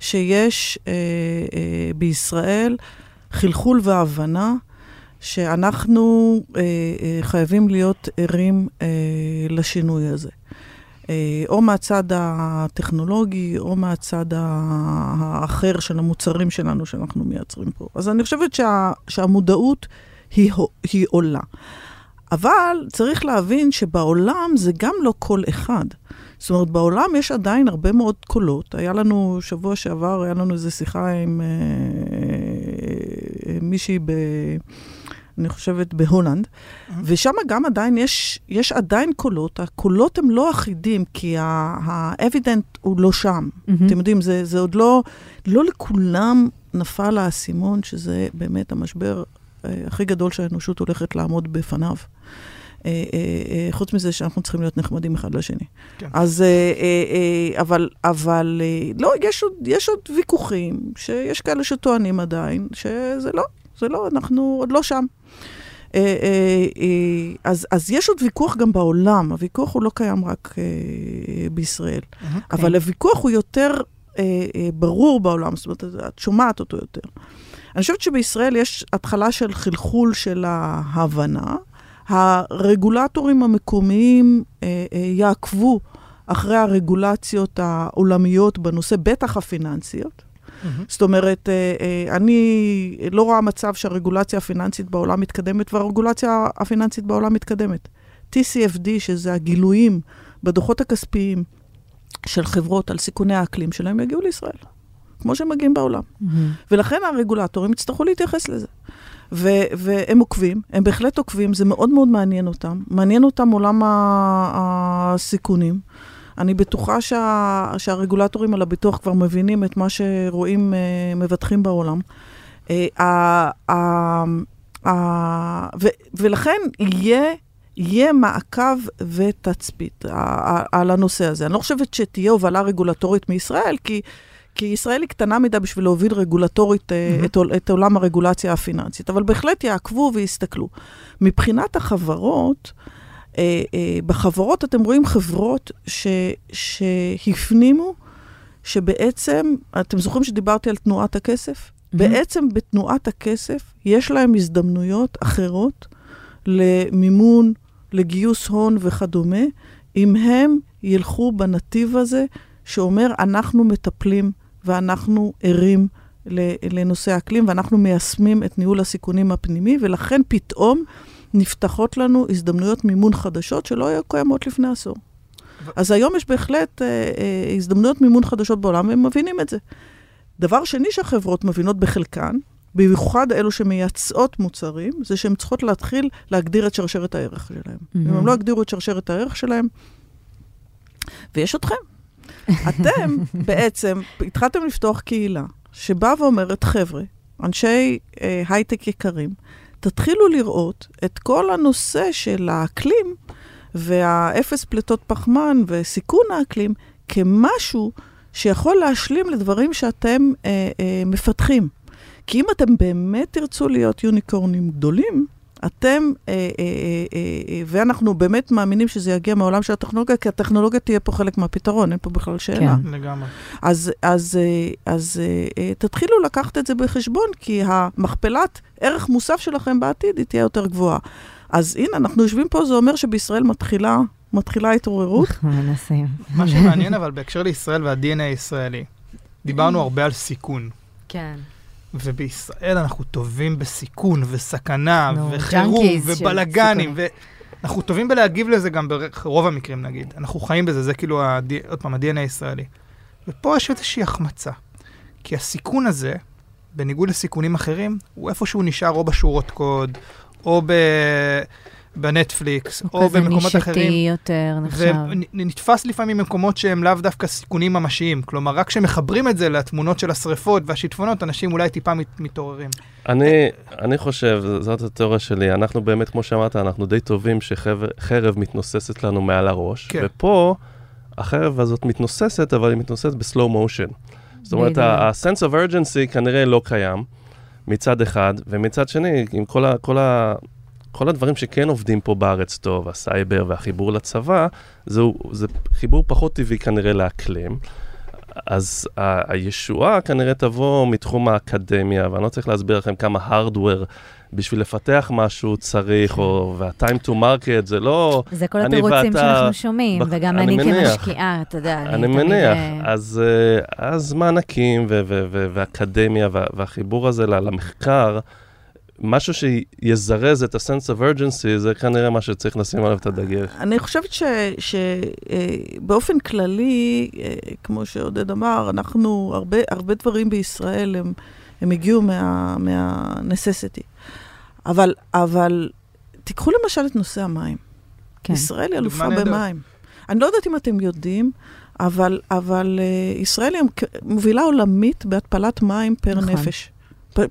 שיש אה, אה, בישראל חלחול והבנה שאנחנו אה, אה, חייבים להיות ערים אה, לשינוי הזה. אה, או מהצד הטכנולוגי, או מהצד האחר של המוצרים שלנו שאנחנו מייצרים פה. אז אני חושבת שה, שהמודעות היא, היא עולה. אבל צריך להבין שבעולם זה גם לא קול אחד. זאת אומרת, בעולם יש עדיין הרבה מאוד קולות. היה לנו, שבוע שעבר, היה לנו איזו שיחה עם אה, אה, מישהי ב... אני חושבת בהולנד, ושם גם עדיין יש, יש עדיין קולות, הקולות הם לא אחידים, כי האבידנט הוא לא שם. מהמם. אתם יודעים, זה, זה עוד לא, לא לכולם נפל האסימון שזה באמת המשבר אה, הכי גדול שהאנושות הולכת לעמוד בפניו. אה, אה, אה, חוץ מזה שאנחנו צריכים להיות נחמדים אחד לשני. כן. אז, אבל, אבל, לא, יש עוד, יש עוד ויכוחים, שיש כאלה שטוענים עדיין, שזה לא, זה לא, אנחנו עוד לא שם. אז, אז יש עוד ויכוח גם בעולם, הוויכוח הוא לא קיים רק בישראל. אבל הוויכוח הוא יותר ברור בעולם, זאת אומרת, את שומעת אותו יותר. אני חושבת שבישראל יש התחלה של חלחול של ההבנה. הרגולטורים המקומיים אה, אה, יעקבו אחרי הרגולציות העולמיות בנושא, בטח הפיננסיות. זאת אומרת, אה, אה, אני לא רואה מצב שהרגולציה הפיננסית בעולם מתקדמת, והרגולציה הפיננסית בעולם מתקדמת. TCFD, שזה הגילויים בדוחות הכספיים של חברות על סיכוני האקלים שלהם, יגיעו לישראל, כמו שהם מגיעים בעולם. מהמם. ולכן הרגולטורים יצטרכו להתייחס לזה. ו- והם עוקבים, הם בהחלט עוקבים, זה מאוד מאוד מעניין אותם. מעניין אותם עולם הסיכונים. אני בטוחה שה, שהרגולטורים על הביטוח כבר מבינים את מה שרואים אה, מבטחים בעולם. אה, אה, אה, אה, ו, ולכן יהיה... יהיה מעקב ותצפית על הנושא הזה. אני לא חושבת שתהיה הובלה רגולטורית מישראל, כי, כי ישראל היא קטנה מדי בשביל להוביל רגולטורית mm-hmm. את, את עולם הרגולציה הפיננסית, אבל בהחלט יעקבו ויסתכלו. מבחינת החברות, אה, אה, בחברות אתם רואים חברות ש, שהפנימו שבעצם, אתם זוכרים שדיברתי על תנועת הכסף? Mm-hmm. בעצם בתנועת הכסף יש להם הזדמנויות אחרות למימון, לגיוס הון וכדומה, אם הם ילכו בנתיב הזה שאומר, אנחנו מטפלים ואנחנו ערים לנושא האקלים, ואנחנו מיישמים את ניהול הסיכונים הפנימי, ולכן פתאום נפתחות לנו הזדמנויות מימון חדשות שלא היו קיימות לפני עשור. אז היום יש בהחלט אה, אה, הזדמנויות מימון חדשות בעולם, והם מבינים את זה. דבר שני שהחברות מבינות בחלקן, במיוחד אלו שמייצאות מוצרים, זה שהן צריכות להתחיל להגדיר את שרשרת הערך שלהם. Mm-hmm. אם הם לא יגדירו את שרשרת הערך שלהם, ויש אתכם. אתם בעצם התחלתם לפתוח קהילה שבאה ואומרת, חבר'ה, אנשי אה, הייטק יקרים, תתחילו לראות את כל הנושא של האקלים והאפס פליטות פחמן וסיכון האקלים כמשהו שיכול להשלים לדברים שאתם אה, אה, מפתחים. כי אם אתם באמת תרצו להיות יוניקורנים גדולים, אתם, אה, אה, אה, אה, ואנחנו באמת מאמינים שזה יגיע מהעולם של הטכנולוגיה, כי הטכנולוגיה תהיה פה חלק מהפתרון, אין פה בכלל שאלה. כן, לגמרי. אז, אז, אה, אז אה, אה, תתחילו לקחת את זה בחשבון, כי המכפלת ערך מוסף שלכם בעתיד היא תהיה יותר גבוהה. אז הנה, אנחנו יושבים פה, זה אומר שבישראל מתחילה, מתחילה התעוררות. אנחנו [laughs] מנסים. מה שמעניין [laughs] אבל בהקשר לישראל וה-DNA הישראלי, דיברנו הרבה על סיכון. כן. ובישראל אנחנו טובים בסיכון וסכנה no, וחירום ובלאגנים, ואנחנו טובים בלהגיב לזה גם ברוב המקרים נגיד. אנחנו חיים בזה, זה כאילו, הד... עוד פעם, ה-DNA הישראלי. ופה יש איזושהי החמצה. כי הסיכון הזה, בניגוד לסיכונים אחרים, הוא איפשהו נשאר או בשורות קוד, או ב... בנטפליקס, או במקומות אחרים. כזה נישתי יותר, נחשב. ונתפס לפעמים במקומות שהם לאו דווקא סיכונים ממשיים. כלומר, רק כשמחברים את זה לתמונות של השריפות והשיטפונות, אנשים אולי טיפה מתעוררים. אני, אני חושב, זאת התיאוריה שלי, אנחנו באמת, כמו שאמרת, אנחנו די טובים שחרב מתנוססת לנו מעל הראש, כן. ופה החרב הזאת מתנוססת, אבל היא מתנוססת בסלואו מושן. זאת אומרת, ה-sense of urgency כנראה לא קיים, מצד אחד, ומצד שני, עם כל ה... כל ה כל הדברים שכן עובדים פה בארץ טוב, הסייבר והחיבור לצבא, זה, זה חיבור פחות טבעי כנראה לאקלים. אז ה- הישועה כנראה תבוא מתחום האקדמיה, ואני לא צריך להסביר לכם כמה הארדוור בשביל לפתח משהו צריך, או, וה-time to market, זה לא... זה כל התירוצים שאנחנו שומעים, בח... וגם אני, אני כמשקיעה, אתה יודע, אני, אני מניח. תמיד... אז, אה, אז מענקים ואקדמיה והחיבור הזה למחקר, משהו שיזרז את ה-sense of urgency, זה כנראה מה שצריך לשים עליו את הדגש. אני חושבת שבאופן אה, כללי, אה, כמו שעודד אמר, אנחנו, הרבה, הרבה דברים בישראל הם, הם הגיעו מה, מה-necessity. אבל, אבל תיקחו למשל את נושא המים. כן. ישראל היא אלופה במים. אני לא יודעת אם אתם יודעים, אבל, אבל uh, ישראל היא מובילה עולמית בהתפלת מים פר נכון. נפש.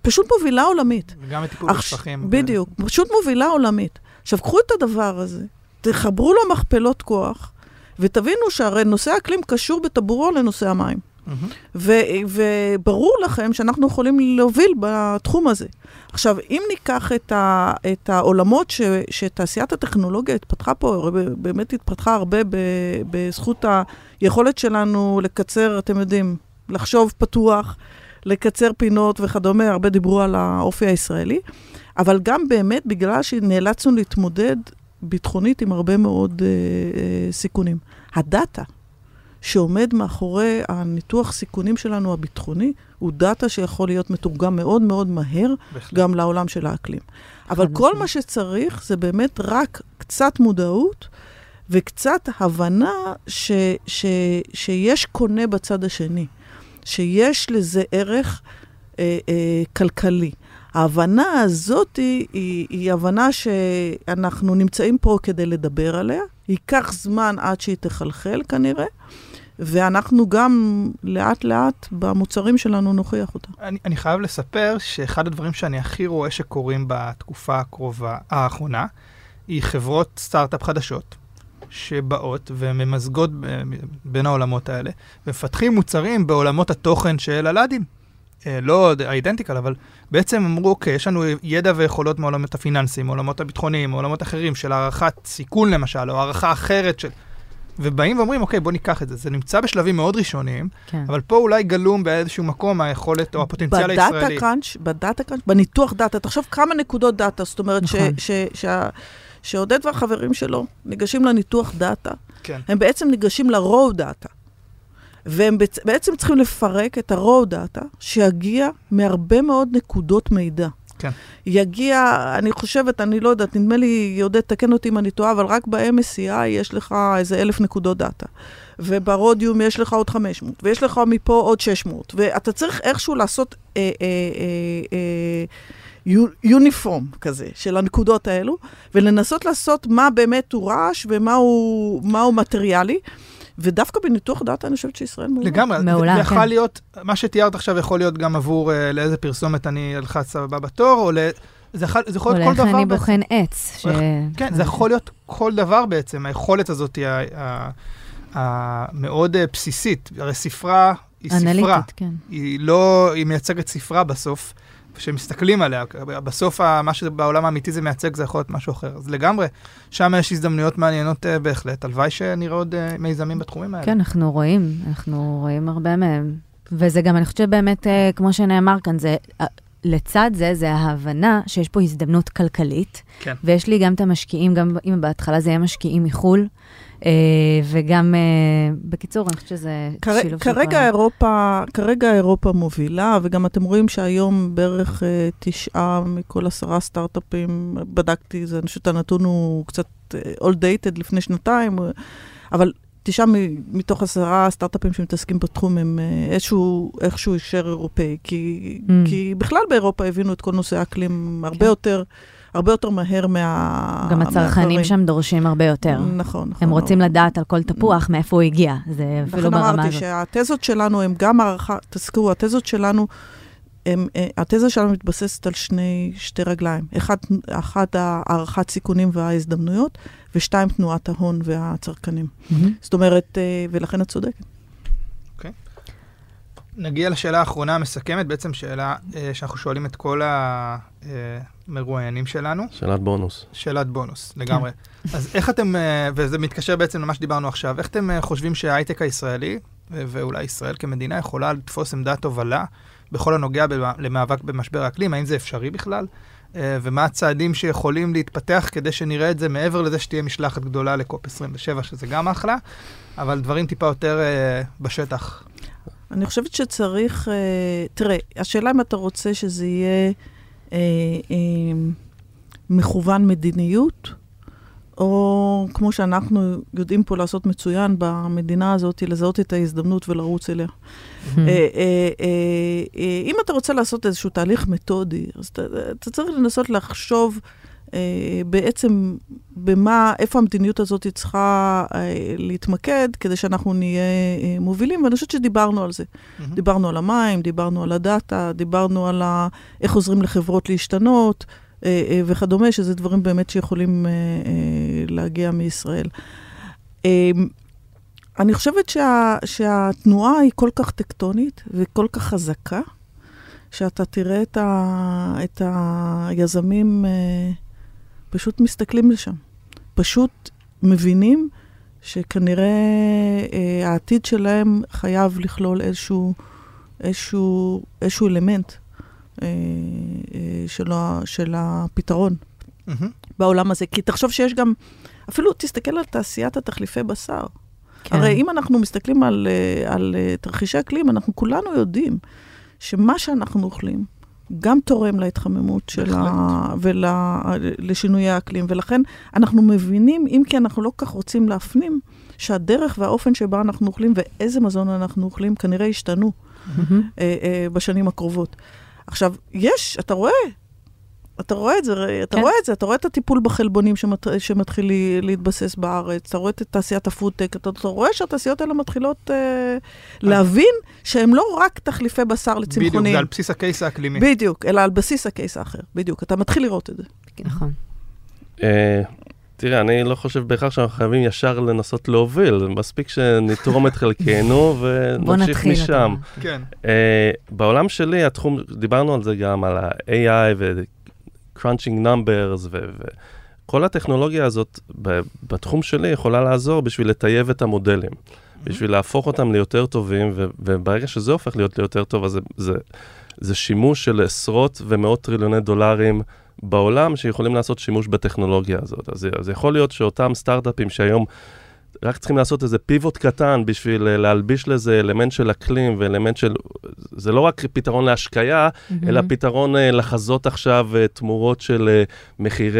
פשוט מובילה עולמית. וגם את טיפול בשפכים. בדיוק, ו... פשוט מובילה עולמית. עכשיו, קחו את הדבר הזה, תחברו לו מכפלות כוח, ותבינו שהרי נושא האקלים קשור בטבורו לנושא המים. Mm-hmm. ו- וברור לכם שאנחנו יכולים להוביל בתחום הזה. עכשיו, אם ניקח את, ה- את העולמות ש- שתעשיית הטכנולוגיה התפתחה פה, באמת התפתחה הרבה ב- בזכות היכולת שלנו לקצר, אתם יודעים, לחשוב פתוח, לקצר פינות וכדומה, הרבה דיברו על האופי הישראלי, אבל גם באמת בגלל שנאלצנו להתמודד ביטחונית עם הרבה מאוד אה, אה, סיכונים. הדאטה שעומד מאחורי הניתוח סיכונים שלנו הביטחוני, הוא דאטה שיכול להיות מתורגם מאוד מאוד מהר, בכלל. גם לעולם של האקלים. אבל כל מה שצריך זה באמת רק קצת מודעות וקצת הבנה ש, ש, שיש קונה בצד השני. שיש לזה ערך אה, אה, כלכלי. ההבנה הזאת היא, היא, היא הבנה שאנחנו נמצאים פה כדי לדבר עליה. ייקח זמן עד שהיא תחלחל כנראה, ואנחנו גם לאט-לאט במוצרים שלנו נוכיח אותה. אני, אני חייב לספר שאחד הדברים שאני הכי רואה שקורים בתקופה הקרובה, האחרונה, היא חברות סטארט-אפ חדשות, שבאות וממזגות בין העולמות האלה, ומפתחים מוצרים בעולמות התוכן של אלאדין. אה, לא identical, אבל בעצם אמרו, אוקיי, יש לנו ידע ויכולות מעולמות הפיננסיים, מעולמות הביטחוניים, מעולמות אחרים של הערכת סיכון למשל, או הערכה אחרת של... ובאים ואומרים, אוקיי, בוא ניקח את זה. זה נמצא בשלבים מאוד ראשוניים, כן. אבל פה אולי גלום באיזשהו מקום היכולת או הפוטנציאל הישראלי. ב data crunch, ב data crunch, בניתוח דאטה, תחשוב כמה נקודות דאטה, זאת אומרת נכון. ש, ש, ש, שעודד והחברים שלו ניגשים לניתוח דאטה, כן. הם בעצם ניגשים ל-raw דאטה. והם בעצם צריכים לפרק את ה-raw דאטה, שיגיע מהרבה מאוד נקודות מידע. כן. יגיע, אני חושבת, אני לא יודעת, נדמה לי, יהודה, תקן אותי אם אני טועה, אבל רק ב-MSCI יש לך איזה אלף נקודות דאטה. וברודיום יש לך עוד 500, ויש לך מפה עוד 600, ואתה צריך איכשהו לעשות אה, אה, אה, אה, יוניפורם כזה של הנקודות האלו, ולנסות לעשות מה באמת הוא רעש ומה הוא, הוא מטריאלי. ודווקא בניתוח דאטה אני חושבת שישראל מעולה. לגמרי, מעולה, זה יכול כן. להיות, מה שתיארת עכשיו יכול להיות גם עבור uh, לאיזה פרסומת אני אלחץ הבא בתור, או ל... זה יכול, זה יכול להיות כל דבר. או לאיך אני בוחן עץ. ש... כן, זה יכול להיות כל דבר בעצם, היכולת הזאת היא המאוד אה, בסיסית. הרי ספרה היא ספרה. אנליטית, כן. היא לא, היא מייצגת ספרה בסוף. שמסתכלים עליה, בסוף מה שבעולם האמיתי זה מייצג זה יכול להיות משהו אחר. אז לגמרי, שם יש הזדמנויות מעניינות uh, בהחלט. הלוואי שנראה עוד uh, מיזמים בתחומים האלה. כן, אנחנו רואים, אנחנו רואים הרבה מהם. וזה גם, אני חושבת שבאמת, uh, כמו שנאמר כאן, זה... Uh, לצד זה, זה ההבנה שיש פה הזדמנות כלכלית, כן. ויש לי גם את המשקיעים, גם אם בהתחלה זה יהיה משקיעים מחו"ל, אה, וגם, אה, בקיצור, אני חושבת שזה כר, שילוב של... כרגע אירופה, כרגע אירופה מובילה, וגם אתם רואים שהיום בערך אה, תשעה מכל עשרה סטארט-אפים, בדקתי, זה, אני חושבת הנתון הוא קצת all dated לפני שנתיים, אבל תשעה מתוך עשרה סטארט-אפים שמתעסקים בתחום הם איזשהו, איכשהו הקשר אירופאי, כי, mm. כי בכלל באירופה הבינו את כל נושא האקלים הרבה כן. יותר. הרבה יותר מהר מה... גם הצרכנים שם דורשים הרבה יותר. נכון, נכון. הם רוצים לדעת על כל תפוח, מאיפה הוא הגיע, זה אפילו ברמה הזאת. לכן אמרתי שהתזות שלנו הם גם הערכה, תזכרו, התזות שלנו, הם, אה, התזה שלנו מתבססת על שני, שתי רגליים. אחד, אחת הערכת סיכונים וההזדמנויות, ושתיים, תנועת ההון והצרכנים. Mm-hmm. זאת אומרת, אה, ולכן את צודקת. נגיע לשאלה האחרונה המסכמת, בעצם שאלה אה, שאנחנו שואלים את כל. אה, המרואיינים שלנו. שאלת בונוס. שאלת בונוס, לגמרי. אז איך אתם, אה, וזה מתקשר בעצם למה שדיברנו עכשיו, איך אתם אה, חושבים שההייטק הישראלי, ואולי ישראל כמדינה, יכולה לתפוס עמדת הובלה בכל הנוגע למאבק במשבר האקלים? האם זה אפשרי בכלל? אה, ומה הצעדים שיכולים להתפתח כדי שנראה את זה מעבר לזה שתהיה משלחת גדולה לקופ 27, שזה גם אחלה, אבל דברים טיפה יותר בשטח. אני חושבת שצריך, תראה, השאלה אם אתה רוצה שזה יהיה... אה, אה, מכוון מדיניות, או כמו שאנחנו יודעים פה לעשות מצוין במדינה הזאת, לזהות את ההזדמנות ולרוץ אליה. Mm-hmm. אה, אה, אה, אם אתה רוצה לעשות איזשהו תהליך מתודי, אז אתה, צריך לנסות לחשוב אה, בעצם במה, איפה המדיניות הזאת צריכה אה, להתמקד, כדי שאנחנו נהיה אה, מובילים, ואני חושבת שדיברנו על זה. Mm-hmm. דיברנו על המים, דיברנו על הדאטה, דיברנו על ה, איך עוזרים לחברות להשתנות אה, אה, וכדומה, שזה דברים באמת שיכולים אה, אה, להגיע מישראל. אה, אני חושבת שה, שהתנועה היא כל כך טקטונית וכל כך חזקה, שאתה תראה את, ה, את היזמים... אה, פשוט מסתכלים לשם. פשוט מבינים שכנראה אה, העתיד שלהם חייב לכלול איזשהו, איזשהו, איזשהו אלמנט אה, אה, של, של הפתרון mm-hmm. בעולם הזה. כי תחשוב שיש גם, אפילו תסתכל על תעשיית התחליפי בשר. כן. הרי אם אנחנו מסתכלים על, אה, על, על אה, תרחישי אקלים, אנחנו כולנו יודעים שמה שאנחנו אוכלים, גם תורם להתחממות של ה... ולשינויי האקלים, ולכן אנחנו מבינים, אם כי אנחנו לא כך רוצים להפנים, שהדרך והאופן שבה אנחנו אוכלים ואיזה מזון אנחנו אוכלים כנראה ישתנו mm-hmm. אה, אה, בשנים הקרובות. עכשיו, יש, אתה רואה, אתה רואה את זה, אתה כן. רואה את זה, אתה רואה את הטיפול בחלבונים שמת, שמתחיל להתבסס בארץ, אתה רואה את תעשיית הפודטק, אתה, אתה רואה שהתעשיות האלה מתחילות אה, להבין שהם לא רק תחליפי בשר לצמחונים. בדיוק, זה על בסיס ה case האקלימי. בדיוק, אלא על בסיס ה case האחר, בדיוק, אתה מתחיל לראות את זה. נכון. אה, תראה, אני לא חושב בהכרח שאנחנו חייבים ישר לנסות להוביל, מספיק שנתרום את חלקנו [laughs] ונמשיך משם. כן. Uh, בעולם שלי, התחום, דיברנו על זה גם, על ה-AI ו-crunching numbers, וכל הטכנולוגיה הזאת בתחום שלי יכולה לעזור בשביל לטייב את המודלים, בשביל להפוך אותם ליותר טובים, וברגע שזה הופך להיות ליותר טוב, אז זה, זה, זה שימוש של עשרות ומאות טריליוני דולרים. בעולם שיכולים לעשות שימוש בטכנולוגיה הזאת. אז, אז יכול להיות שאותם סטארט-אפים שהיום רק צריכים לעשות איזה פיבוט קטן בשביל אה, להלביש לזה אלמנט של אקלים ואלמנט של... זה לא רק פתרון להשקיה, mm-hmm. אלא פתרון uh, לחזות עכשיו uh, תמורות של מחירי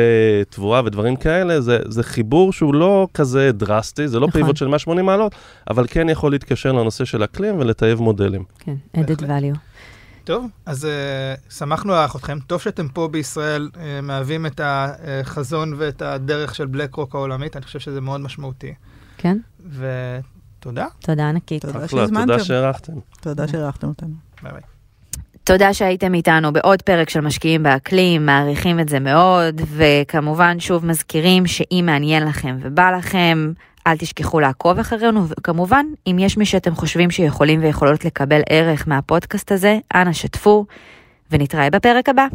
תבואה ודברים כאלה. זה, זה חיבור שהוא לא כזה דרסטי, זה לא נכון. פיבוט של 180 מעלות, אבל כן יכול להתקשר לנושא של אקלים ולטייב מודלים. כן, added value. טוב, אז uh, שמחנו לארח אתכם. טוב שאתם פה בישראל uh, מהווים את החזון ואת הדרך של בלק רוק העולמית. אני חושב שזה מאוד משמעותי. כן. ותודה. תודה ענקית. תודה שהזמנתם. תודה שהערכתם. תודה שהערכתם אותנו. ביי ביי. תודה שהייתם איתנו בעוד פרק של משקיעים באקלים, מעריכים את זה מאוד, וכמובן שוב מזכירים שאם מעניין לכם ובא לכם, אל תשכחו לעקוב אחרינו, וכמובן, אם יש מי שאתם חושבים שיכולים ויכולות לקבל ערך מהפודקאסט הזה, אנא שתפו, ונתראה בפרק הבא.